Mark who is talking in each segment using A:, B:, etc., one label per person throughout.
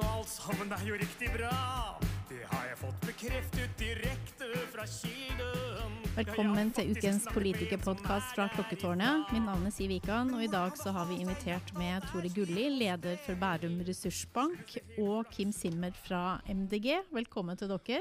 A: og alt sammen er jo riktig bra. Det har jeg fått bekreftet direkte fra kilden.
B: Velkommen til ukens politikerpodkast fra Klokketårnet. Mitt navn er Siv Wikan, og i dag så har vi invitert med Tore Gulli, leder for Bærum ressursbank, og Kim Simmer fra MDG. Velkommen til dere.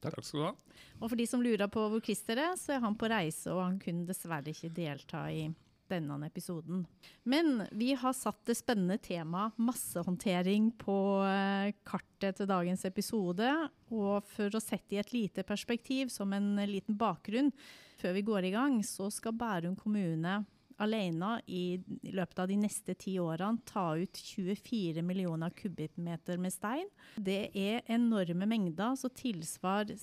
C: Takk skal du ha.
B: Og for de som lurer på hvor Christer er, så er han på reise, og han kunne dessverre ikke delta i denne episoden. Men vi har satt det spennende temaet massehåndtering på eh, kartet til dagens episode. Og for å sette i et lite perspektiv, som en liten bakgrunn før vi går i gang, så skal Bærum kommune alene i, løpet av de neste ti årene ta ut 24 millioner kubikkmeter med stein. Det er enorme mengder som tilsvarer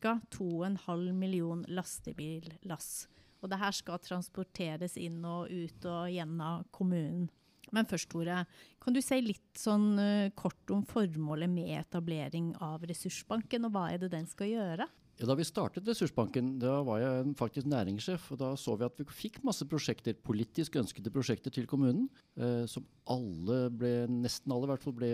B: ca. 2,5 million lastebillass. Og det her skal transporteres inn og ut og gjennom kommunen. Men først, Tore, kan du si litt sånn uh, kort om formålet med etablering av ressursbanken, og hva er det den skal gjøre?
D: Ja, da vi startet Ressursbanken, da var jeg faktisk næringssjef. og Da så vi at vi fikk masse prosjekter, politisk ønskede prosjekter til kommunen. Eh, som alle ble, nesten alle i hvert fall ble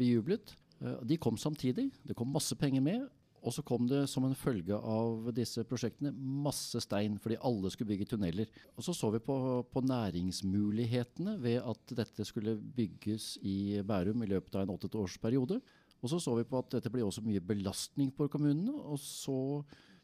D: bejublet. Eh, de kom samtidig. Det kom masse penger med. Og så kom det som en følge av disse prosjektene masse stein, fordi alle skulle bygge tunneler. Og så så vi på, på næringsmulighetene ved at dette skulle bygges i Bærum i løpet av en åtte års. Og så så vi på at dette blir også mye belastning på kommunene. Og så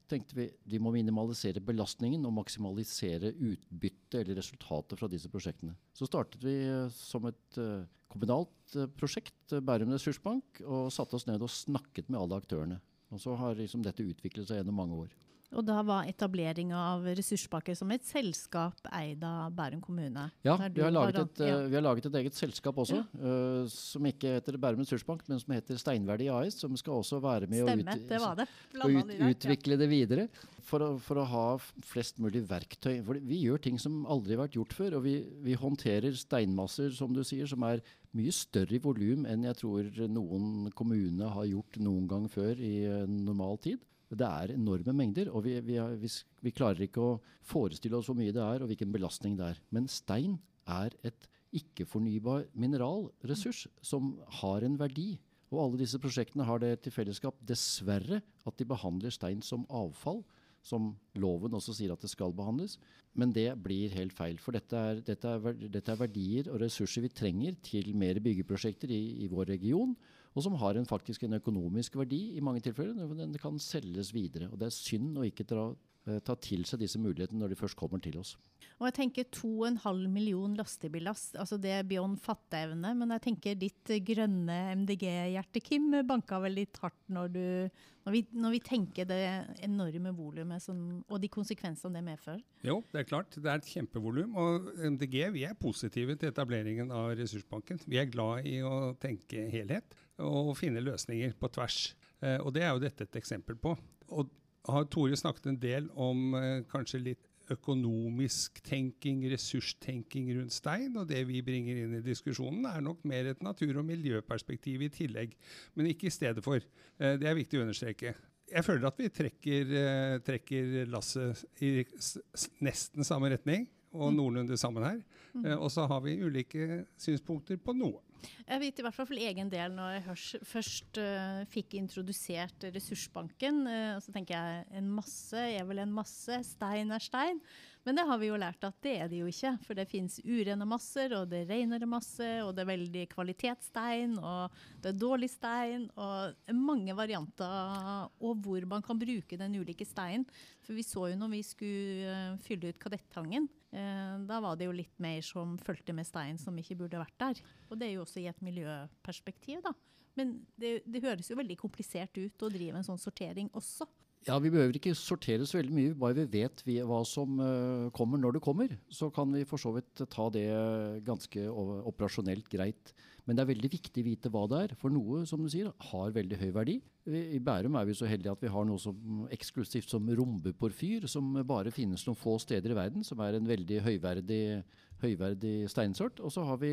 D: tenkte vi vi må minimalisere belastningen og maksimalisere utbyttet eller resultatet fra disse prosjektene. Så startet vi som et uh, kommunalt uh, prosjekt, Bærum ressursbank, og satte oss ned og snakket med alle aktørene. Og så har liksom dette utviklet seg gjennom mange år.
B: Og da var etablering av Ressursbanker som et selskap eid av Bærum kommune?
D: Ja, vi har, et, ja. Uh, vi har, laget et, eget selskap også, ja. uh, som ikke heter Bærum Ressursbank, men som heter Steinverdi AS, som skal også være med
B: Stemme, å ut, det det.
D: ut, utvikle det videre. For å, for å, ha flest mulig verktøy. For vi gjør ting som aldri har vært gjort før. Og vi, vi håndterer steinmasser, som du sier, som er mye større i volum enn jeg tror noen kommune har gjort noen gang før i normal tid. Det er enorme mengder, og vi, vi, vi, vi, klarer ikke å forestille oss hvor mye det er og hvilken belastning det er. Men stein er et ikke-fornybar mineralressurs som har en verdi. Og alle disse prosjektene har det til fellesskap, dessverre, at de behandler stein som avfall. Som loven også sier at det skal behandles. Men det blir helt feil. For dette er, dette er, dette er verdier og ressurser vi trenger til mer byggeprosjekter i, i vår region og som har en, faktisk en økonomisk verdi i mange tilfeller. Den kan selges videre. og Det er synd å ikke dra, eh, ta til seg disse mulighetene når de først kommer til oss.
B: Og jeg tenker 2,5 million lastebillass, altså det er beyond fatteevne. Men jeg tenker ditt grønne MDG-hjerte, Kim, banka vel litt hardt når, du, når, vi, når vi, tenker det enorme volumet og de konsekvensene det medfører?
C: Jo, det er klart. Det er et kjempevolum. Og MDG vi er positive til etableringen av ressursbanken. Vi er glad i å tenke helhet og finne løsninger på tvers. Eh, og det er jo dette et eksempel på. Og har Tore snakket en del om eh, kanskje litt økonomisk tenking, ressurstenking rundt stein. Og det vi bringer inn i diskusjonen, er nok mer et natur- og miljøperspektiv i tillegg. Men ikke i stedet for. Eh, det er viktig å understreke. Jeg føler at vi trekker, trekker lasset i nesten samme retning og mm. noenlunde sammen her. Mm. Og så har vi ulike synspunkter på noe.
B: Jeg vet i hvert fall for egen del, når jeg først uh, fikk introdusert ressursbanken, uh, så tenker jeg en masse er vel en masse, stein er stein. Men det har vi jo lært at det er det jo ikke. For det fins urene masser, og det er renere masse, og det er veldig kvalitetsstein, og det er dårlig stein, og mange varianter og hvor man kan bruke den ulike steinen. For vi så jo når vi skulle uh, fylle ut Kadettangen, da var det jo litt mer som fulgte med stein som ikke burde vært der. Og det er jo også i et miljøperspektiv, da. Men det, det høres jo veldig komplisert ut å drive en sånn sortering også.
D: Ja, Vi behøver ikke sortere så veldig mye, bare vi vet vi, hva som uh, kommer når det kommer. Så kan vi for så vidt ta det ganske operasjonelt greit. Men det er veldig viktig å vite hva det er. For noe som du sier, har veldig høy verdi. I Bærum er vi så heldige at vi har noe som eksklusivt som rombeporfyr, som bare finnes noen få steder i verden, som er en veldig høyverdig, høyverdig steinsort. Og så har vi,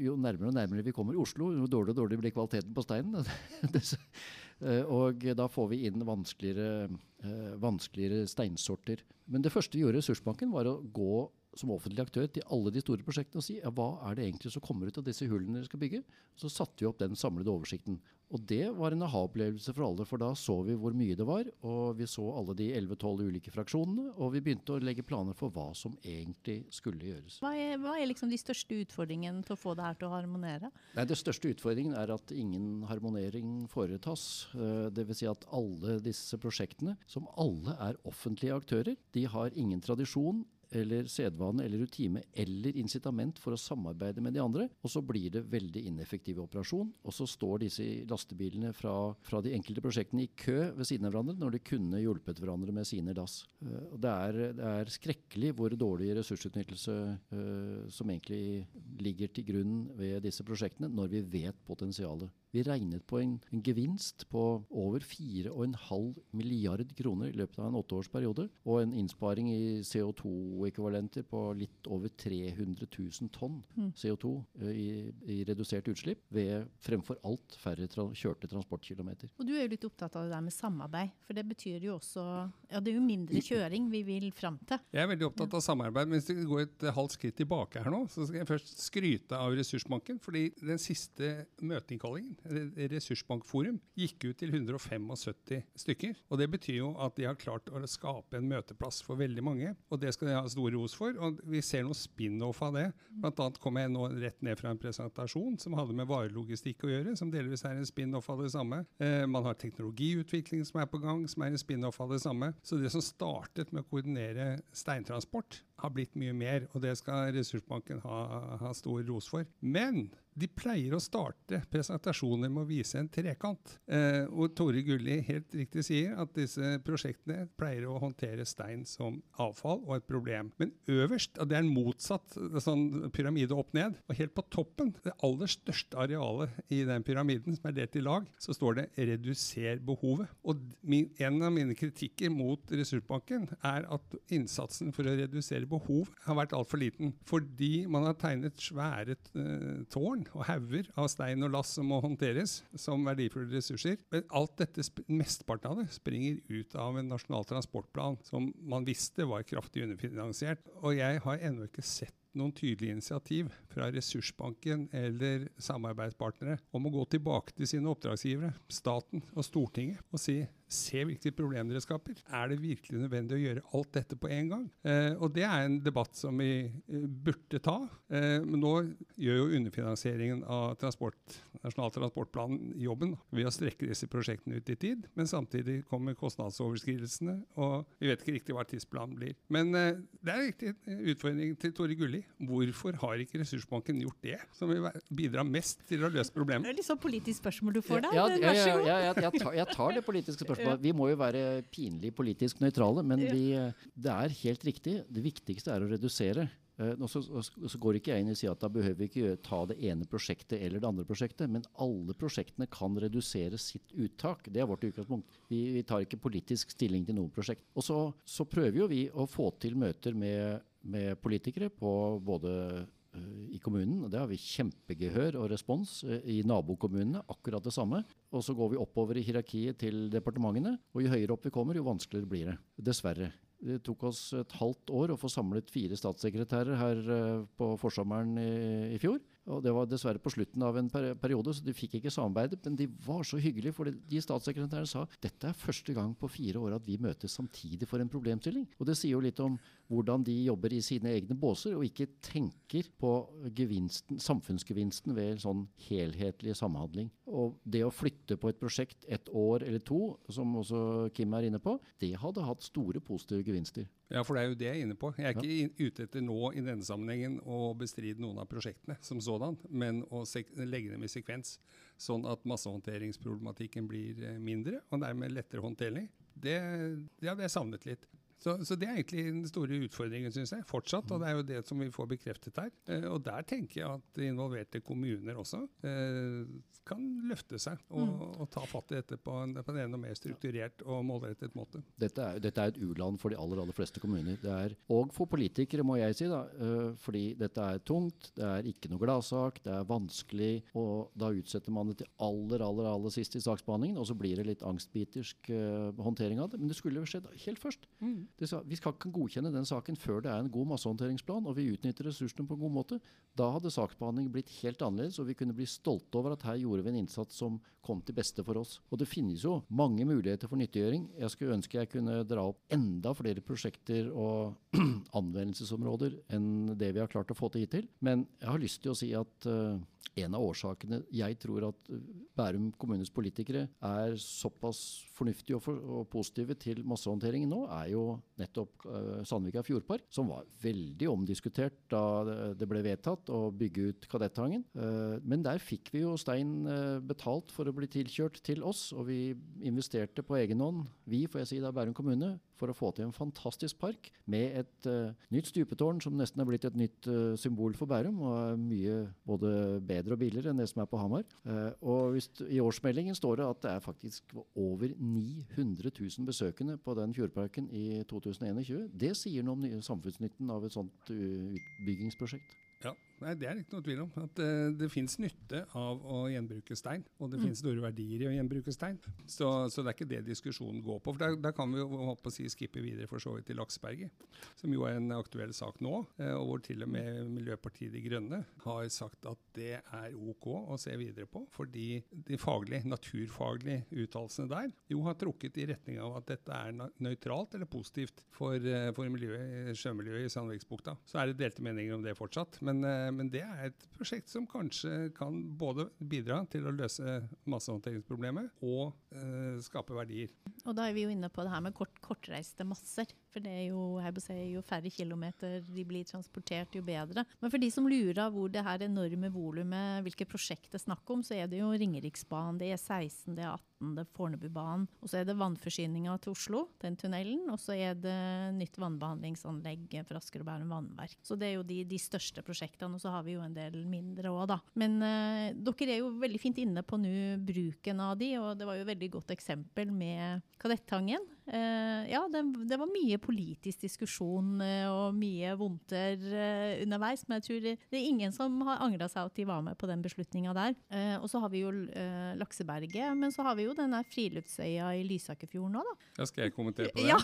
D: jo nærmere og nærmere vi kommer Oslo, jo dårligere og dårligere blir kvaliteten på steinen. Eh, og da får vi inn vanskeligere, eh, vanskeligere steinsorter. Men det første vi gjorde i Ressursbanken, var å gå som offentlig aktør til alle de store prosjektene og si ja, hva er det egentlig som kommer ut av disse hullene dere skal bygge. Så satte vi opp den samlede oversikten. Og det var en aha-opplevelse for alle, for da så vi hvor mye det var. Og vi så alle de 11-12 ulike fraksjonene, og vi begynte å legge planer for hva som egentlig skulle gjøres.
B: Hva er, hva er liksom de største utfordringene til å få det her til å harmonere?
D: Nei, Det største utfordringen er at ingen harmonering foretas. Eh, Dvs. Si at alle disse prosjektene, som alle er offentlige aktører, de har ingen tradisjon eller sedvane eller rutine eller incitament for å samarbeide med de andre. Og så blir det veldig ineffektiv operasjon. Og så står disse lastebilene fra, fra de enkelte prosjektene i kø ved siden av hverandre når de kunne hjulpet hverandre med sine dass. Eh, og det, er, det er skrekkelig hvor dårlig ressursutnyttelse uh, som egentlig ligger til grunn ved disse prosjektene, når vi vet potensialet. Vi regnet på en, en gevinst på over 4,5 milliard kroner i løpet av en åtteårsperiode, og en innsparing i CO2-ekvivalenter på litt over 300 000 tonn CO2 eh, i, i redusert utslipp, ved fremfor alt færre tra kjørte transportkilometer.
B: Og du er jo litt opptatt av det der med samarbeid, for det betyr jo også Ja, det er jo mindre kjøring vi vil fram til.
C: Jeg er veldig opptatt av samarbeid. men Hvis vi går et halvt skritt tilbake her nå, så skal jeg først skryte av Ressursbanken. fordi den siste møteinnkallingen, Ressursbankforum, gikk ut til 175 stykker. og Det betyr jo at de har klart å skape en møteplass for veldig mange. og Det skal de ha stor ros for. og Vi ser noe spin-off av det. Blant annet kom jeg nå rett ned fra en presentasjon som hadde med varelogistikk å gjøre, som delvis er en spin-off av det samme. Eh, man har teknologiutvikling som er på gang, som er en spin-off av det samme. Så det som startet med å koordinere steintransport, har blitt mye mer, og det skal Ressursbanken ha, ha stor ros for. Men de pleier å starte presentasjoner med å vise en trekant. Eh, og Tore Gulli helt riktig sier at disse prosjektene pleier å håndtere stein som avfall og et problem. Men øverst, det er en motsatt sånn pyramide opp ned, og helt på toppen, det aller største arealet i den pyramiden, som er delt i lag, så står det 'reduser behovet'. Og min, en av mine kritikker mot Ressursbanken er at innsatsen for å redusere behov har vært altfor liten. Fordi man har tegnet svære eh, tårn og hauger av stein og lass som må håndteres som verdifulle ressurser. Men alt dette, mesteparten av det, springer ut av en nasjonal transportplan som man visste var kraftig underfinansiert. Og jeg har ennå ikke sett noen tydelige initiativ fra Ressursbanken eller samarbeidspartnere om å gå tilbake til sine oppdragsgivere, staten og Stortinget, og si se hvilke problemer dere skaper. Er det virkelig nødvendig å gjøre alt dette på en gang? Eh, og det er en debatt som vi eh, burde ta. Eh, men nå gjør jo underfinansieringen av transport, Nasjonal transportplan jobben ved å strekke disse prosjektene ut i tid. Men samtidig kommer kostnadsoverskridelsene, og vi vet ikke riktig hva tidsplanen blir. Men eh, det er en riktig utfordring til Tore Gulli. Hvorfor har ikke Ressursbanken gjort det, som vil bidra mest til å løse problemet?
B: Det er litt sånn politisk spørsmål du får da.
D: Ja, ja, ja, ja, jeg, jeg, tar, jeg tar det politiske spørsmålet. Vi må jo være pinlig politisk nøytrale, men vi, eh, det er helt riktig. Det viktigste er å redusere. Eh, nå så, så går ikke jeg inn og sier at da behøver vi ikke ta det ene prosjektet eller det andre prosjektet, men alle prosjektene kan redusere sitt uttak. Det er vårt utgangspunkt. Vi, vi tar ikke politisk stilling til noe prosjekt. Og så, så prøver jo vi å få til møter med, med politikere på både eh, i kommunen, det har vi kjempegehør og respons. eh, I nabokommunene akkurat det samme. Og så går vi oppover i hierarkiet til departementene, og jo høyere opp vi kommer, jo vanskeligere blir det. Dessverre. Det tok oss et halvt år å få samlet fire statssekretærer her eh, på forsommeren i, i fjor. Og det var dessverre på slutten av en periode, så de fikk ikke samarbeidet. Men de var så hyggelige, for de statssekretærene sa dette er første gang på fire år at vi møtes samtidig for en problemstilling. Og det sier jo litt om hvordan de jobber i sine egne båser, og ikke tenker på gevinsten, samfunnsgevinsten ved sånn helhetlig samhandling. Og det å flytte på et prosjekt et år eller to, som også Kim er inne på, det hadde hatt store positive gevinster.
C: Ja, for det er jo det jeg er inne på. Jeg er ikke inn- ute etter nå i denne sammenhengen å bestride noen av prosjektene som sådan, men å legge dem i sekvens, sånn at massehåndteringsproblematikken blir eh, mindre, og dermed lettere håndtering. Det, det hadde jeg savnet litt. Så, så det er egentlig den store utfordringen, syns jeg, fortsatt. Og det er jo det som vi får bekreftet her. Eh, og der tenker jeg at involverte kommuner også eh, kan løfte seg og, og ta fatt i dette på en, på en enda mer strukturert og målrettet måte.
D: Dette er, dette er et u-land for de aller, aller fleste kommuner. Det er, og for politikere, må jeg si. da, øh, Fordi dette er tungt, det er ikke noe gladsak, det er vanskelig. Og da utsetter man det til aller, aller, aller sist i saksbehandlingen, og så blir det litt angstbitersk håndtering av det. Men det skulle jo skjedd helt først. det skal, vi skal ikke godkjenne den saken før det er en god massehåndteringsplan og vi utnytter ressursene på en god måte. Da hadde saksbehandlingen blitt helt annerledes, og vi kunne bli stolte over at her gjorde vi en innsats som kom til beste for oss. Og det finnes jo mange muligheter for nyttiggjøring. Jeg skulle ønske jeg kunne dra opp enda flere prosjekter og anvendelsesområder enn det vi har klart å få til hittil. Men jeg har lyst til å si at uh, en av årsakene jeg tror at Bærum kommunes politikere er såpass fornuftige og, for, og positive til massehåndteringen nå, er jo nettopp uh, Sandvika fjordpark, som var veldig omdiskutert da det ble vedtatt å bygge ut Kadettangen. Uh, men der fikk vi jo stein uh, betalt for å bli tilkjørt til oss, og vi investerte på egen hånd, vi får jeg si da Bærum kommune, for å få til en fantastisk park med et uh, nytt stupetårn som nesten er blitt et nytt uh, symbol for Bærum, og er mye både bedre og billigere enn det som er på Hamar. Uh, og I årsmeldingen står det at det er faktisk over 900 000 besøkende på den fjordparken i 2021. Det sier noe om samfunnsnytten av et sånt utbyggingsprosjekt.
C: Ja, Nei, Det er ikke noe tvil om. At uh, det fins nytte av å gjenbruke stein. Og det mm. finnes store verdier i å gjenbruke stein. Så, så, det er ikke det diskusjonen går på. For Da kan vi jo si, skippe videre for så vidt til Laksberget, som jo er en aktuell sak nå. Uh, og hvor til og med Miljøpartiet De Grønne har sagt at det er OK å se videre på. Fordi de faglige, naturfaglige uttalelsene der jo har trukket i retning av at dette er nøytralt eller positivt for, uh, for miljøet, sjømiljøet i Sandviksbukta. Så er det delte meninger om det fortsatt. Men men det er et prosjekt som kanskje kan både bidra til å løse massehåndteringsproblemet og uh, skape verdier.
B: Og da er vi jo inne på det her med kort, kortreiste masser. For det er jo, si, jo færre kilometer de blir transportert, jo bedre. Men for de som lurer hvor det her enorme volumet, hvilke prosjekt det er snakk om, så er det jo Ringeriksbanen, det er 16, det er 18 det er Fornebubanen. Og så er det vannforsyninga til Oslo, den tunnelen. Og så er det nytt vannbehandlingsanlegg for Asker og Bærum vannverk. Så det er jo de, de største prosjektene. Og så har vi jo en del mindre òg, da. Men eh, dere er jo veldig fint inne på nå bruken av de, og det var jo et veldig godt eksempel med Kadettangen. Uh, ja, det, det, var mye politisk diskusjon uh, og mye vondter uh, underveis, men jeg tror det, det, er ingen som har angra seg at de var med på den beslutninga der. og så har vi jo Lakseberget, men så har vi jo denne friluftsøya i Lysakerfjorden òg, da.
C: Ja, skal jeg kommentere på det?
B: Ja,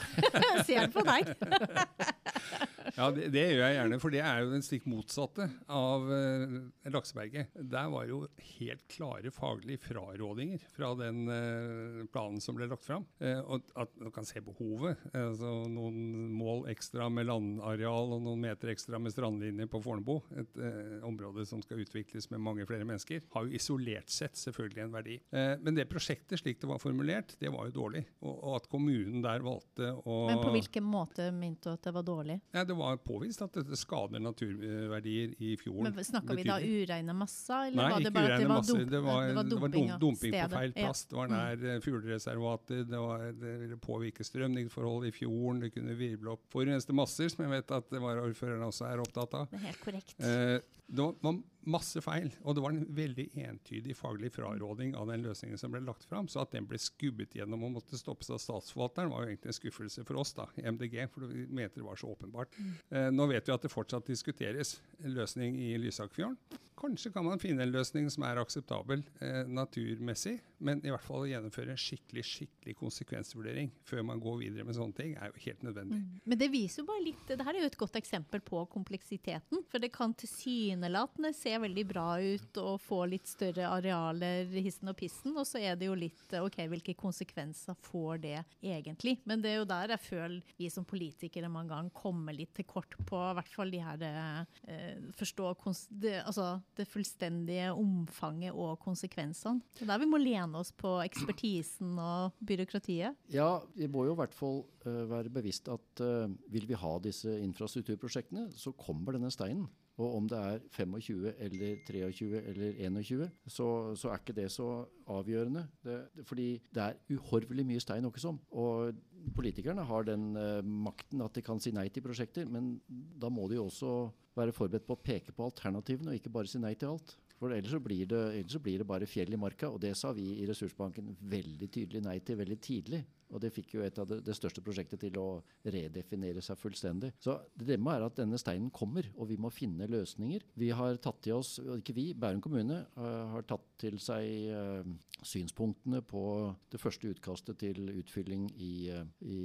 B: ser på deg.
C: ja, det, det, gjør jeg gjerne, for det er jo den stikk motsatte av uh, Lakseberget. Der var jo helt klare faglige frarådinger fra den uh, planen som ble lagt fram. Uh, og at man kan se behovet. Altså, noen mål ekstra med landareal og noen meter ekstra med strandlinje på Fornebu, et område som skal utvikles med mange flere mennesker, har jo isolert sett selvfølgelig en verdi. men det prosjektet slik det var formulert, det var jo dårlig. Og, og at kommunen der valgte å
B: Men på hvilken måte mente du at det var dårlig?
C: Ja, det var påvist at dette skader naturverdier i fjorden.
B: Men Snakka vi da ureine masser,
C: eller Nei, var det bare at det var, masser. Det var, det var dumping, det var dumping på feil plass. Det var nær mm. fuglereservater, det, det ville påvirke strømningsforhold i fjorden, det kunne virvle opp forurensede masser, som jeg vet at varaordføreren også er opptatt av.
B: Det er helt korrekt.
C: Eh, det var masse feil, og det var en veldig entydig faglig fraråding av den løsningen som ble lagt fram. Så at den ble skubbet gjennom og måtte stoppes av statsforvalteren, var jo egentlig en skuffelse for oss da, i MDG, for vi mente det var så åpenbart. Mm. Eh, nå vet vi at det fortsatt diskuteres løsning i Lysakfjorden. Kanskje kan man finne en løsning som er akseptabel eh, naturmessig, men i hvert fall å gjennomføre en skikkelig skikkelig konsekvensvurdering før man går videre med sånne ting, er jo helt nødvendig. Mm.
B: Men det viser jo bare litt, det her er jo et godt eksempel på kompleksiteten. For det kan tilsynelatende se veldig bra ut og få litt større arealer hissen og pissen, og så er det jo litt OK, hvilke konsekvenser får det egentlig? Men det er jo der jeg føler vi som politikere mange ganger kommer litt til kort på i hvert fall de her eh, forstå det, altså det fullstendige omfanget og konsekvensene. Det er der vi må lene oss på ekspertisen og byråkratiet.
D: Ja, vi må jo i hvert fall uh, være bevisst at uh, vil vi ha disse infrastrukturprosjektene, så kommer denne steinen. Og om det er 25 eller 23 eller 21, så, så er ikke det så avgjørende. Det, fordi det er uhorvelig mye stein ikke sånn. Og politikerne har den uh, makten at de kan si nei til prosjekter, men da må de jo også være forberedt på å peke på alternativene, og ikke bare si nei til alt. For ellers så, blir det, så blir det bare fjell i marka. Og det sa vi i Ressursbanken veldig tydelig nei til veldig tidlig. Og det fikk jo et av det, det, største prosjektet til å redefinere seg fullstendig. Så det dilemmaet er at denne steinen kommer, og vi må finne løsninger. Vi har tatt til oss, ikke vi, Bærum kommune uh, har tatt til seg uh, synspunktene på det første utkastet til utfylling i, uh, i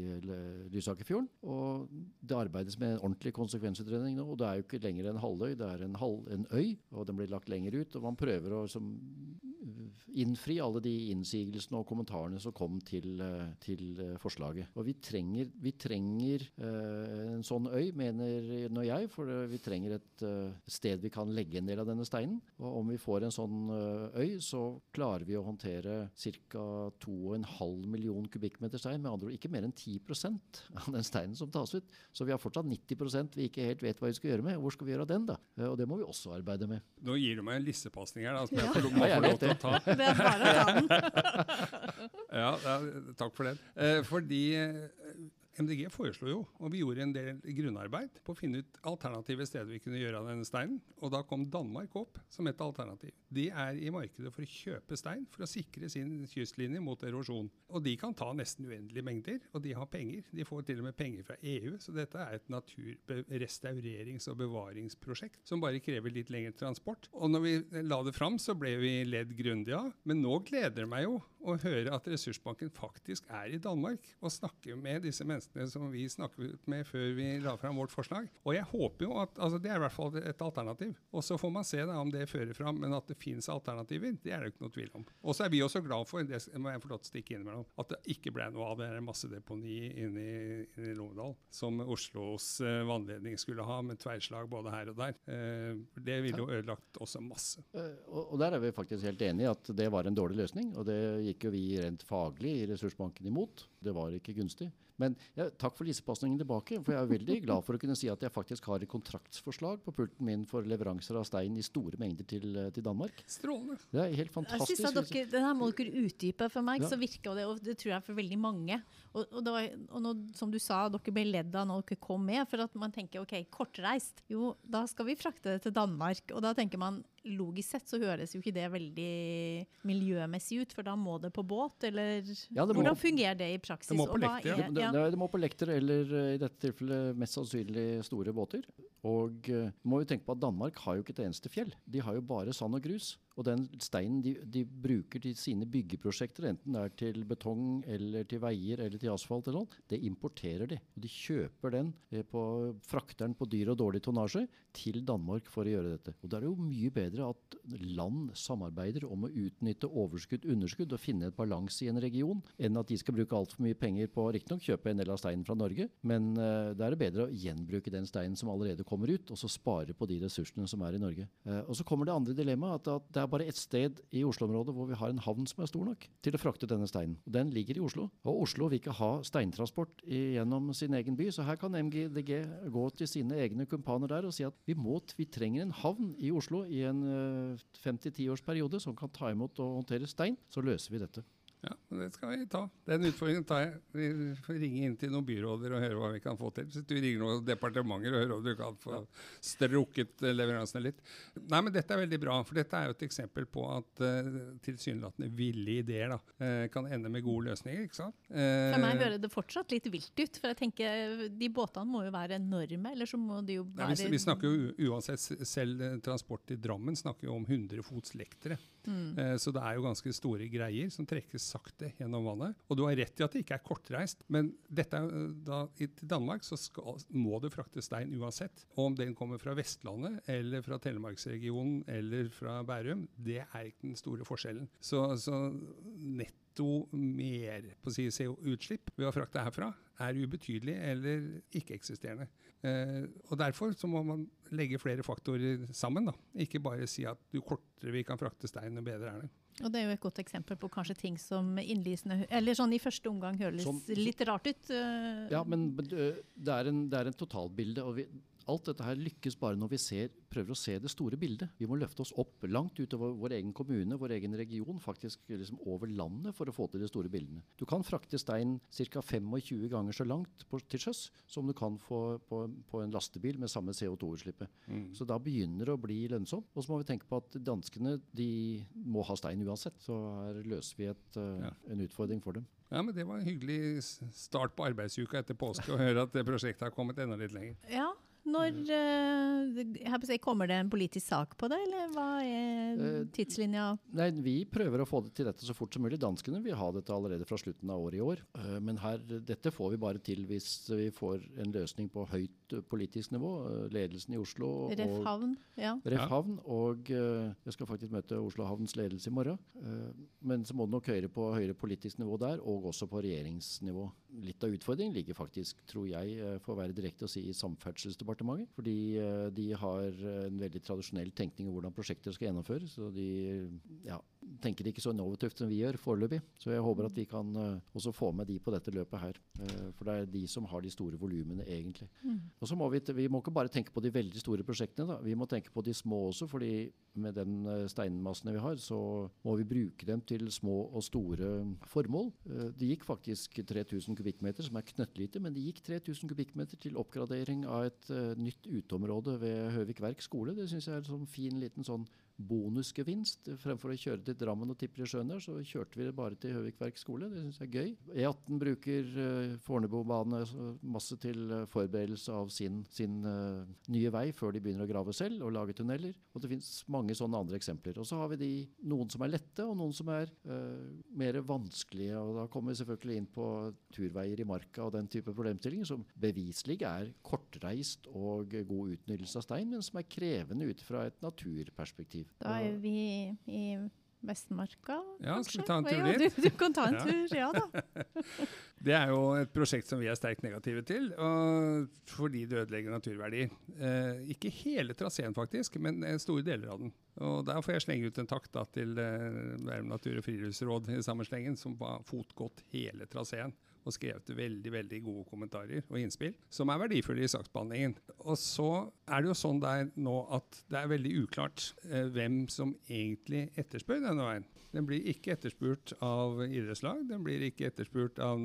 D: Lysakerfjorden. Og det arbeides med en ordentlig konsekvensutredning nå. og Det er jo ikke lenger en halvøy, det er en, halv, en øy. og Den blir lagt lenger ut. Og Man prøver å som, innfri alle de innsigelsene og kommentarene som kom til, til til eh, forslaget. Og vi trenger, vi trenger uh, en sånn øy, mener nå jeg, for vi trenger et uh, sted vi kan legge en del av denne steinen. Og om vi får en sånn uh, øy, så klarer vi å håndtere ca. 2,5 million kubikkmeter stein. Med andre ord ikke mer enn 10% av den steinen som tas ut. Så vi har fortsatt 90% vi ikke helt vet hva vi skal gjøre med. Hvor skal vi gjøre av den, da? og det må vi også arbeide med.
C: Nå gir du meg en lissepasning her, da, som jeg får ja, lov til å ta.
B: Det er bare å ta den.
C: ja, takk for den. Eh, fordi eh, MDG foreslo jo, og vi gjorde en del grunnarbeid på å finne ut alternative steder vi kunne gjøre av denne steinen. Og da kom Danmark opp som et alternativ. De er i markedet for å kjøpe stein for å sikre sin kystlinje mot erosjon. Og de kan ta nesten uendelige mengder, og de har penger. De får til og med penger fra EU, så dette er et naturrestaurerings- og bevaringsprosjekt som bare krever litt lengre transport. Og når vi la det fram, så ble vi ledd grundig av. Men nå gleder det meg jo å høre at Ressursbanken faktisk er i Danmark og snakker med disse menneskene som vi snakket med før vi la fram vårt forslag. Og jeg håper jo at altså Det er i hvert fall et alternativ. Og så får man se da om det fører fram. Men at det finnes alternativer, det er det ikke noe tvil om. Og så er vi også glad for, det må jeg få lov til å stikke innimellom, at det ikke ble noe av det massedeponi inne i, inne i Lovedal som Oslos uh, vannledning skulle ha, med tverrslag både her og der. Uh, det ville jo ødelagt også masse.
D: Uh, og, der er vi faktisk helt enige at det var en dårlig løsning. Og det gikk jo vi rent faglig i Ressursbanken imot. Det var ikke gunstig. Men ja, takk for lisepasningen tilbake. For jeg er veldig glad for å kunne si at jeg faktisk har et kontraktsforslag på pulten min for leveranser av stein i store mengder til, eh, til Danmark.
C: Strålende.
D: Det er helt fantastisk.
B: Jeg synes at dere, det her må dere utdype. For meg ja. så virker det, og det tror jeg for veldig mange. Og, og, var, og nå, som du sa, dere ble ledd av når dere kom med. For at man tenker OK, kortreist. Jo, da skal vi frakte det til Danmark. Og da tenker man logisk sett så høres jo ikke det veldig miljømessig ut, for da må det på båt, eller ja, må, hvordan fungerer det i praksis?
C: Det må på lekter,
D: ja. Det, det, det, må på lekter, eller eh, i dette tilfellet mest sannsynlig store båter. Og uh, må jo tenke på at Danmark har jo ikke et eneste fjell. De har jo bare sand og grus. Og den steinen de, de, bruker til sine byggeprosjekter, enten det er til betong eller til veier eller til asfalt, eller noe, det importerer de. De kjøper den eh, på frakteren på dyr og dårlig tonnasje til Danmark for å gjøre dette. Og da er det jo mye bedre at land samarbeider om å utnytte overskudd, underskudd og finne et balanse i en region, enn at de skal bruke altfor mye penger på riktignok kjøpe en del av steinen fra Norge, men uh, da er det bedre å gjenbruke den steinen som allerede kommer ut, og så spare på de ressursene som er i Norge. Uh, og så kommer det andre dilemmaet, at, at det er bare ett sted i Oslo-området hvor vi har en havn som er stor nok til å frakte denne steinen. Den ligger i Oslo. Og Oslo vil ikke ha steintransport gjennom sin egen by, så her kan MGDG gå til sine egne kumpaner der og si at vi, må, vi trenger en havn i Oslo i en uh, fem til ti års periode som kan ta imot og håndtere stein. Så løser vi dette.
C: Ja, det skal vi ta. Den utfordringen tar jeg. Vi får ringe inn til noen byråder og høre hva vi kan få til. Hvis du ringer noen departementer og hører om du kan få strukket leveransene litt. Nei, men Dette er veldig bra, for dette er jo et eksempel på at uh, tilsynelatende ville ideer da, uh, kan ende med gode løsninger. ikke sant?
B: Uh, for meg høres det fortsatt litt vilt ut. For jeg tenker de båtene må jo være enorme, eller så må de jo være
C: Nei, vi, vi, snakker jo uansett, selv transport til Drammen snakker jo om 100 fots lektere. Mm. så det er jo ganske store greier som trekkes sakte gjennom vannet. Og du har rett i at det ikke er kortreist, men dette eh, da, i, Danmark så skal, må det fraktes stein uansett. Og om den kommer fra Vestlandet eller fra Telemarksregionen eller fra Bærum, det er ikke den store forskjellen. Så, så netto mer på si, CO-utslipp ved å frakte herfra er ubetydelig eller ikke-eksisterende. Eh, og Derfor så må man legge flere faktorer sammen. da. Ikke bare si at jo kortere vi kan frakte stein, jo bedre er det.
B: Og Det er jo et godt eksempel på kanskje ting som innlysende, eller sånn i første omgang høres som, litt rart ut. Uh.
D: Ja, men det er en, det er en totalbilde. og vi, alt dette her lykkes bare når vi ser, prøver å se det store bildet. Vi må løfte oss opp langt utover vår egen kommune, vår egen region, faktisk liksom over landet for å få til de store bildene. Du kan frakte stein ca. 25 ganger så langt på, til sjøs som du kan få på, på en lastebil med samme CO2-utslippet. Så da begynner det å bli lønnsomt. Og så må vi tenke på at danskene de må ha stein uansett. Så her løser vi et, eh,
C: Ja.
D: en utfordring for dem.
C: Ja, men Det var en hyggelig start på arbeidsuka etter påske å høre at det prosjektet har kommet enda litt lenger.
B: Ja, når eh, på å si, Kommer det en politisk sak på det, eller hva er
D: Eh,
B: tidslinja?
D: Nei, Vi prøver å få det til dette så fort som mulig. Danskene vil ha dette allerede fra slutten av året i år. Eh, Men her, dette får vi bare til hvis vi får en løsning på høyt eh, politisk nivå. Eh, Ledelsen i Oslo
B: Ref havn? Ja.
D: Ref havn, og eh, jeg skal faktisk møte Oslo havns ledelse i morgen. Eh, men så må det nok høyere på høyere politisk nivå der, og også på regjeringsnivå. Litt av utfordringen ligger faktisk, tror jeg, eh, for å være direkte å si, i Samferdselsdepartementet. Fordi eh, de har eh, en veldig tradisjonell tenkning om hvordan prosjekter skal gjennomføres. Så de ja, tenker ikke så innovativt som vi gjør foreløpig. Så jeg håper at vi kan eh, også få med de på dette løpet her. Eh, for det er de som har de store volumene, egentlig. Og så må vi, vi må ikke bare tenke på de veldig store prosjektene, da. vi må tenke på de små også. fordi med den eh, steinmassene vi har, så må vi bruke dem til små og store formål. Det gikk faktisk 3000 kubikkmeter, som er knøttlite, men det gikk 3000 kubikkmeter til oppgradering av et nytt uteområde ved Høvik Verk skole. Det syns jeg er en sånn fin liten sånn bonusgevinst. Fremfor å kjøre til Drammen og tippe i sjøen der, så kjørte vi det bare til Høvik Verk skole. Det syns jeg er gøy. E18 bruker uh, Fornebubane masse til eh, forberedelse av sin, sin eh, nye vei før de begynner å grave selv og lage tunneler. Og det finnes mange sånne andre eksempler. Og så har vi de, noen som er lette, og noen som er uh, mer vanskelige. Og da kommer vi selvfølgelig inn på turveier i marka og den type problemstillinger som beviselig er kortreist og god utnyttelse av stein, men som er krevende ut fra et naturperspektiv.
B: Da er vi i Vestmarka,
C: Ja, skal vi
B: kanskje?
C: ta en tur
B: ja. Du, du kan ta en tur, ja da.
C: Det er jo et prosjekt som vi er sterkt negative til, fordi det ødelegger naturverdier. Eh, ikke hele traseen faktisk, men eh, store deler av den. Og Der får jeg slenge ut en takk da, til eh, Bærum natur- og friluftsråd i samme slengen, som har fotgått hele traseen og skrevet veldig veldig gode kommentarer og innspill, som er verdifulle i saksbehandlingen. Og så er det jo sånn der nå at det er veldig uklart eh, hvem som egentlig etterspør denne veien. Den blir ikke etterspurt av idrettslag, den blir ikke etterspurt av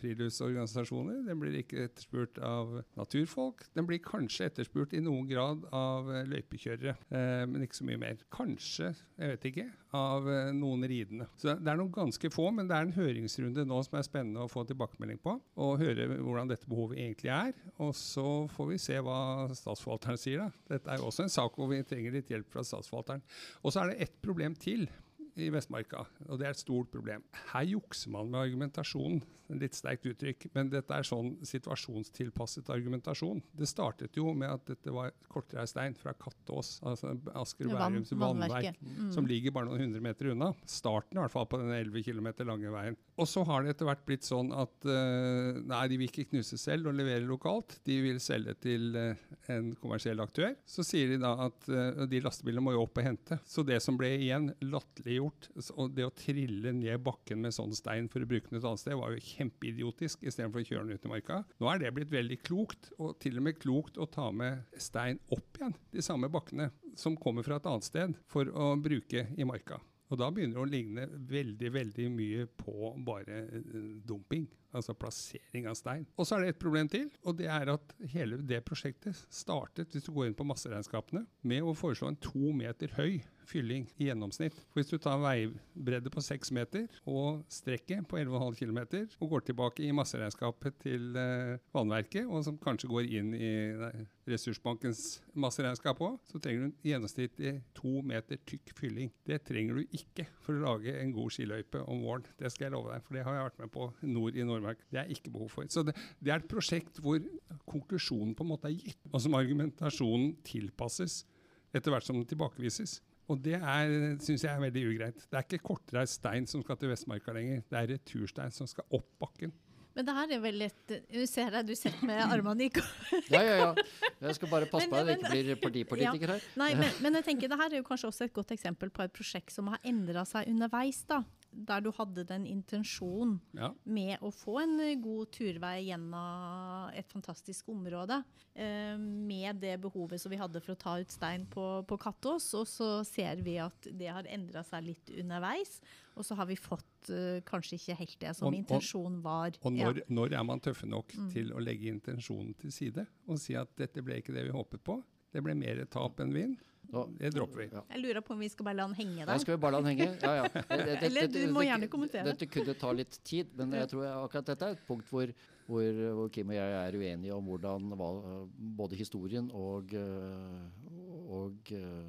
C: friluftsorganisasjoner, den blir ikke etterspurt av naturfolk. Den blir kanskje etterspurt i noen grad av eh, løypekjørere, eh, men ikke så mye mer. Kanskje, jeg vet ikke, av eh, noen ridende. Så det er noen ganske få, men det er en høringsrunde nå som er spennende å få tilbakemelding på, og høre hvordan dette behovet egentlig er. Og så får vi se hva statsforvalteren sier. da. Dette er jo også en sak hvor vi trenger litt hjelp fra statsforvalteren. Og så er det ett problem til i Vestmarka, og det er et stort problem. Her jukser man med argumentasjonen. Litt sterkt uttrykk, men dette er sånn situasjonstilpasset argumentasjon. Det startet jo med at dette var kortreist stein fra Kattås, altså Asker og Bærums vannverk,
B: Mm.
C: som ligger bare noen hundre meter unna. Starten i hvert fall på den 11 km lange veien. Og så har det etter hvert blitt sånn at uh, nei, de vil ikke knuse selv og levere lokalt. De vil selge til uh, en kommersiell aktør. Så sier de da at uh, de lastebilene må jo opp og hente. Så det som ble igjen latterliggjort, s- og det å trille ned bakken med sånn stein for å bruke den et annet sted, var jo kjempeidiotisk istedenfor å kjøre den ut i marka. Nå er det blitt veldig klokt, og til og med klokt å ta med stein opp igjen, de samme bakkene, som kommer fra et annet sted, for å bruke i marka. Og da begynner det å ligne veldig veldig mye på bare eh, dumping. Altså plassering av stein. Og så er det et problem til, og det er at hele det prosjektet startet, hvis du går inn på masseregnskapene, med å foreslå en to meter høy fylling i gjennomsnitt. For hvis du tar veibredde på 6 meter og strekket på 11,5 km, og går tilbake i masseregnskapet til eh, vannverket, og som kanskje går inn i Ressursbankens masseregnskap òg, så trenger du en gjennomsnittlig to meter tykk fylling. Det trenger du ikke for å lage en god skiløype om våren. Det skal jeg love deg, for det har jeg vært med på nord i Nordmark. Det er ikke behov for. Så det, det er et prosjekt hvor konklusjonen på en måte er gitt, og som argumentasjonen tilpasses etter hvert som den tilbakevises. Og det syns jeg er veldig ugreit. Det er ikke kortreist stein som skal til Vestmarka lenger, det er returstein som skal opp bakken.
B: Men det her er vel litt Du ser deg, du sitter med armene i kors.
D: Ja, ja, ja. Jeg skal bare passe på at jeg ikke blir partipolitiker her.
B: Nei, men, men jeg tenker det her er jo kanskje også et godt eksempel på et prosjekt som har endra seg underveis. da. Der du hadde den intensjonen
C: Ja.
B: med å få en eh, god turvei gjennom et fantastisk område, eh, med det behovet som vi hadde for å ta ut stein på, på Kattås. Og så ser vi at det har endra seg litt underveis. Og så har vi fått eh, kanskje ikke helt det som
C: Og-
B: intensjonen var.
C: Og
B: Ja.
C: når, når er man tøffe nok
B: Mm.
C: til å legge intensjonen til side og si at dette ble ikke det vi håpet på? Det ble mer tap enn vinn.
D: Da-
C: Det dropper vi.
D: Ja.
B: Jeg lurer på om vi skal bare la den henge
D: Ja, skal vi bare la den henge? Ja, ja. Det- det-
B: Eller
D: dette-
B: du må
D: dette-
B: gjerne kommentere.
D: Dette kunne ta litt tid, men jeg tror akkurat dette er et punkt hvor, hvor, hvor Kim og jeg er uenige om hvordan både historien og, og, og øh,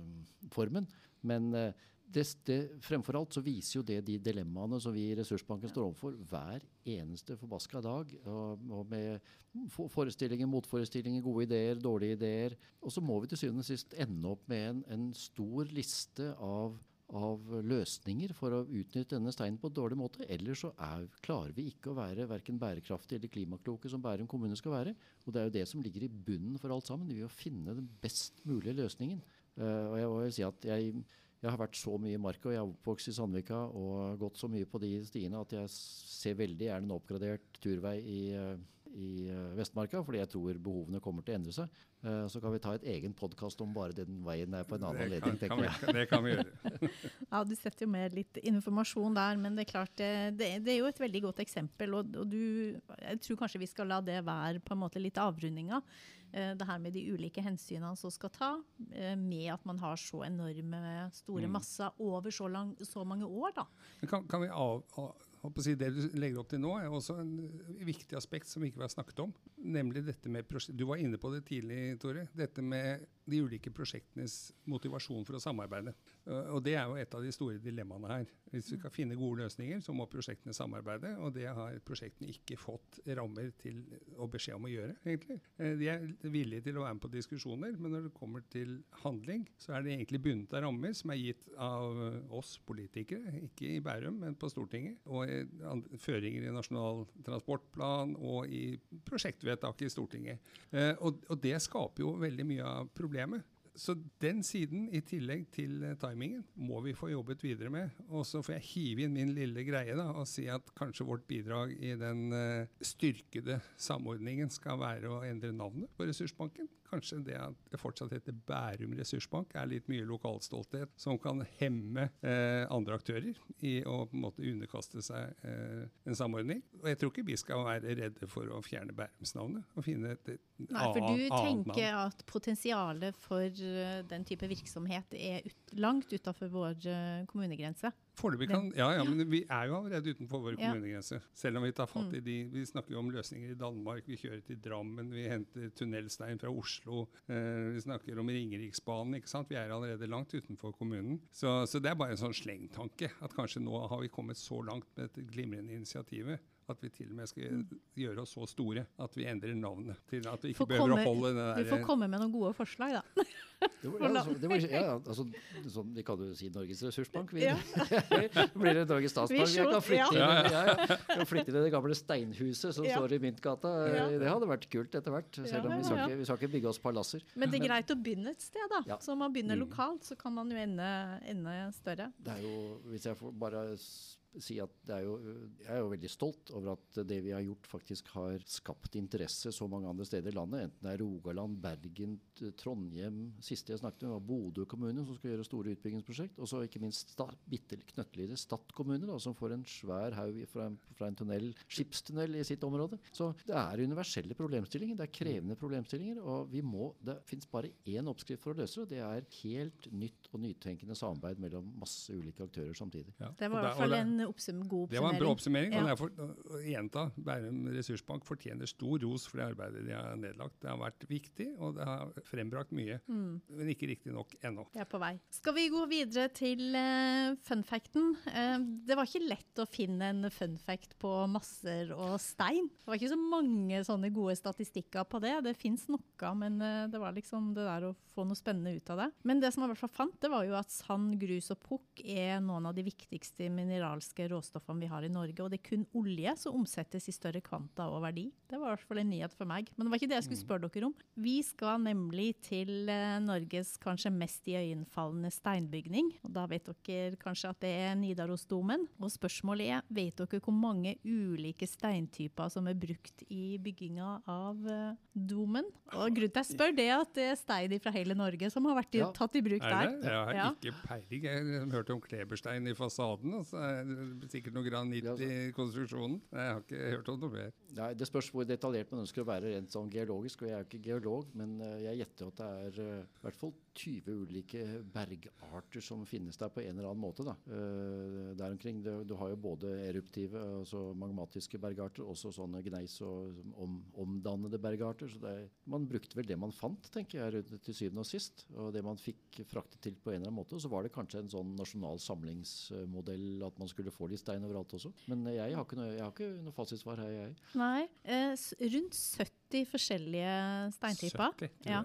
D: formen. Men øh, det, det, fremfor alt så viser jo det de dilemmaene som vi i Ressursbanken står overfor hver eneste forbaska dag. Og, og med forestillinger, motforestillinger, gode ideer, dårlige ideer. Og så må vi til syvende og sist ende opp med en, en stor liste av av løsninger for å utnytte denne steinen på en dårlig måte. Ellers så er, klarer vi ikke å være verken bærekraftige eller klimakloke som Bærum kommune skal være. Og det er jo det som ligger i bunnen for alt sammen. Vi vil finne den best mulige løsningen. Uh, og jeg vil si at jeg, jeg har vært så mye i marka, og jeg er oppvokst i Sandvika og gått så mye på de stiene at jeg ser veldig gjerne en oppgradert turvei i, eh, i eh, Vestmarka, fordi jeg tror behovene kommer til å endre seg. Eh, så kan vi ta et egen podkast om bare den veien der på en annen
C: Det
D: anledning, tenker jeg.
C: det kan vi gjøre.
B: Ja, Du setter jo med litt informasjon der, men det er klart det, det, det er jo et veldig godt eksempel. Og, og du, jeg tror kanskje vi skal la det være på en måte litt avrundinga. Eh, det her med de ulike hensynene som skal ta, eh, med at man har så enorme store masser over så, lang, så mange år. da.
C: Kan, kan vi av, av, si, Det du legger opp til nå, er også en eh, viktig aspekt som vi ikke har snakket om. Nemlig dette med Du var inne på det tidlig, Tore. Dette med de ulike prosjektenes motivasjon for å samarbeide. Uh, Og Det er jo et av de store dilemmaene her. Hvis vi skal finne gode løsninger, så må prosjektene samarbeide. Og det har prosjektene ikke fått rammer til og beskjed om å gjøre, egentlig. Eh, De er villige til å være med på diskusjoner, men når det kommer til handling, så er det egentlig bundet av rammer som er gitt av eh, oss politikere, ikke i Bærum, men på Stortinget. Og eh, føringer i Nasjonal transportplan og i prosjektvedtaket i Stortinget. Eh, Og, det skaper jo veldig mye av problemet. Så den siden, i tillegg til eh, timingen, må vi få jobbet videre med. Og så får jeg hive inn min lille greie da, og si at kanskje vårt bidrag i den eh, styrkede samordningen skal være å endre navnet på Ressursbanken. Kanskje det at det fortsatt heter Bærum ressursbank er litt mye lokalstolthet som kan hemme eh, andre aktører i å på en måte underkaste seg eh, en samordning. Og jeg tror ikke vi skal være redde for å fjerne Bærumsnavnet og finne et, et
B: Nei, for du
C: tenker navn.
B: at potensialet for eh, den type virksomhet er ut, langt utafor vår eh, kommunegrense.
C: Foreløpig kan, ja, ja, men vi er jo allerede utenfor våre.
B: Mm.
C: kommunegrenser. Selv om vi tar fatt i de Vi snakker jo om løsninger i Danmark, vi kjører til Drammen, vi henter tunnelstein fra Oslo. Eh, vi snakker om Ringeriksbanen. ikke sant? Vi er allerede langt utenfor kommunen. Så, så det er bare en sånn slengtanke. At kanskje nå har vi kommet så langt med dette glimrende initiativet at vi til og med skal gjøre oss så store at vi endrer navnet. Til at vi ikke
B: Får
C: behøver
B: komme-
C: å holde den
B: Du får komme med noen gode forslag, da.
D: Det var, ja, altså, det var, ja, ja, altså, sånn, vi kan jo si Norges ressursbank. Vi,
B: Ja.
D: blir det Norges statsbank. Vi kan
B: flytte,
D: flytte inn,
C: ja.
D: ja, ja. Flytte inn i det gamle steinhuset som
B: Ja.
D: står i Myntgata.
B: Ja.
D: Det hadde vært kult etter hvert. Selv om
B: Ja,
D: vi skal,
B: ja, ja.
D: ikke, vi skal ikke bygge oss palasser.
B: Men det er greit å begynne et sted, da.
D: Ja.
B: Så om man begynner
C: Mm.
B: lokalt, så kan man jo ende, ende større.
D: Det er jo, hvis jeg får bare si at det er jo, jeg er jo veldig stolt over at det vi har gjort, faktisk har skapt interesse så mange andre steder i landet. Enten det er Rogaland, Bergen, Trondheim Siste jeg snakket med, var Bodø kommune, som skal gjøre store utbyggingsprosjekt. Og så ikke minst sta, bitte knøttlille Stad kommune, da, som får en svær haug fra, en- fra en tunnel, skipstunnel i sitt område. Så det er universelle problemstillinger. Det er krevende problemstillinger. Og vi må, det fins bare én oppskrift for å løse det, og det er helt nytt og nytenkende samarbeid mellom masse ulike aktører samtidig.
C: Ja.
B: Det var i hvert fall en oppsum, god
C: Det var en bra oppsummering.
B: Ja.
C: og derfor, gjenta, Bærum ressursbank fortjener stor ros for det arbeidet de har nedlagt. Det har vært viktig, og det har frembrakt mye.
B: Mm.
C: Men ikke riktig nok ennå.
B: Vi er på vei. Skal vi gå videre til uh, funfacten? Uh, det var ikke lett å finne en funfact på masser og stein. Det var ikke så mange sånne gode statistikker på det. Det fins noe, men uh, det var liksom det der å få noe spennende ut av det. Men det som jeg i hvert fall fant, det var jo at sand, grus og pukk er noen av de viktigste mineralske råstoffene vi har i Norge. Og det er kun olje som omsettes i større kvanta og verdi. Det var i hvert fall en nyhet for meg. Men det var ikke det jeg skulle spørre dere om. Vi skal nemlig til eh, Norges kanskje mest iøynefallende steinbygning. Og da vet dere kanskje at det er Nidarosdomen. Og spørsmålet er, vet dere hvor mange ulike steintyper som er brukt i bygginga av eh, domen? Og grunnen til at jeg spør, det er at det er stein fra hele Norge som har vært i,
D: Ja.
B: tatt i bruk
C: Er
B: der.
C: Jeg har
B: Ja.
C: ikke peiling. Jeg har hørt om kleberstein i fasaden, Altså, sikkert noe granitt
D: Ja, så-
C: i konstruksjonen. Jeg har ikke hørt om noe mer.
D: Nei, Det spørs hvor detaljert man ønsker å være rent sånn geologisk. og Jeg er jo ikke geolog, men eh, jeg gjetter at det er eh, i hvert fall 20 ulike bergarter som finnes der på en eller annen måte. da. Eh, der omkring, du, har jo både eruptive, altså magmatiske bergarter, også sånne gneis- og om, omdannede bergarter. så er, Man brukte vel det man fant, tenker jeg, til syvende og sist. Og det man fikk fraktet til på en eller annen måte. Så var det kanskje en sånn nasjonal samlingsmodell at man skulle få litt stein overalt også. Men jeg har ikke noe, jeg har ikke noe fasitsvar her, jeg.
B: Nei, eh, rundt 70 forskjellige steintyper.
C: 70,
B: Ja.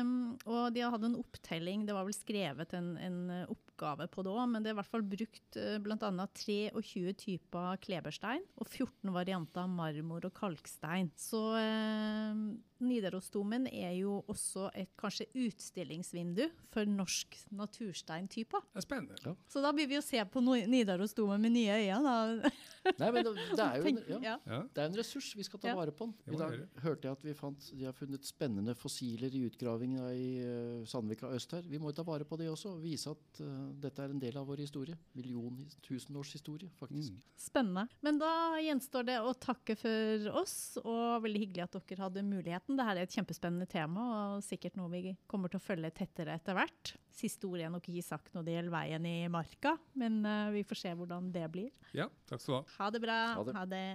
B: Um, og de hadde en opptelling, det var vel skrevet en, en eh, oppgave på det òg, men det er i hvert fall brukt uh, bl.a. 23 typer kleberstein og 14 varianter av marmor og kalkstein. Så eh, Nidarosdomen er jo også et kanskje utstillingsvindu for norsk natursteintyper.
C: Det er spennende.
B: Så da blir vi jo se på Nidarosdomen med nye øyne. Da.
D: Nei, men det, er jo en, ja.
B: ja.
C: Ja.
D: Det er en ressurs, vi skal ta
B: Ja.
D: vare på den. I dag hørte jeg at vi fant, de har funnet spennende fossiler i utgravinga i uh, Sandvika øst her. Vi må jo ta vare på det også, og vise at eh, dette er en del av vår historie. Million, tusenårshistorie, faktisk.
C: Mm.
B: Spennende. Men da gjenstår det å takke for oss, og veldig hyggelig at dere hadde muligheten. Dette er et kjempespennende tema, og sikkert noe vi kommer til å følge tettere etter hvert. Siste ord er nok ikke sagt når det gjelder veien i marka, men eh, vi får se hvordan det blir.
C: Ja, takk skal du ha.
B: Ha det bra.
D: Ha det.
B: Ha det.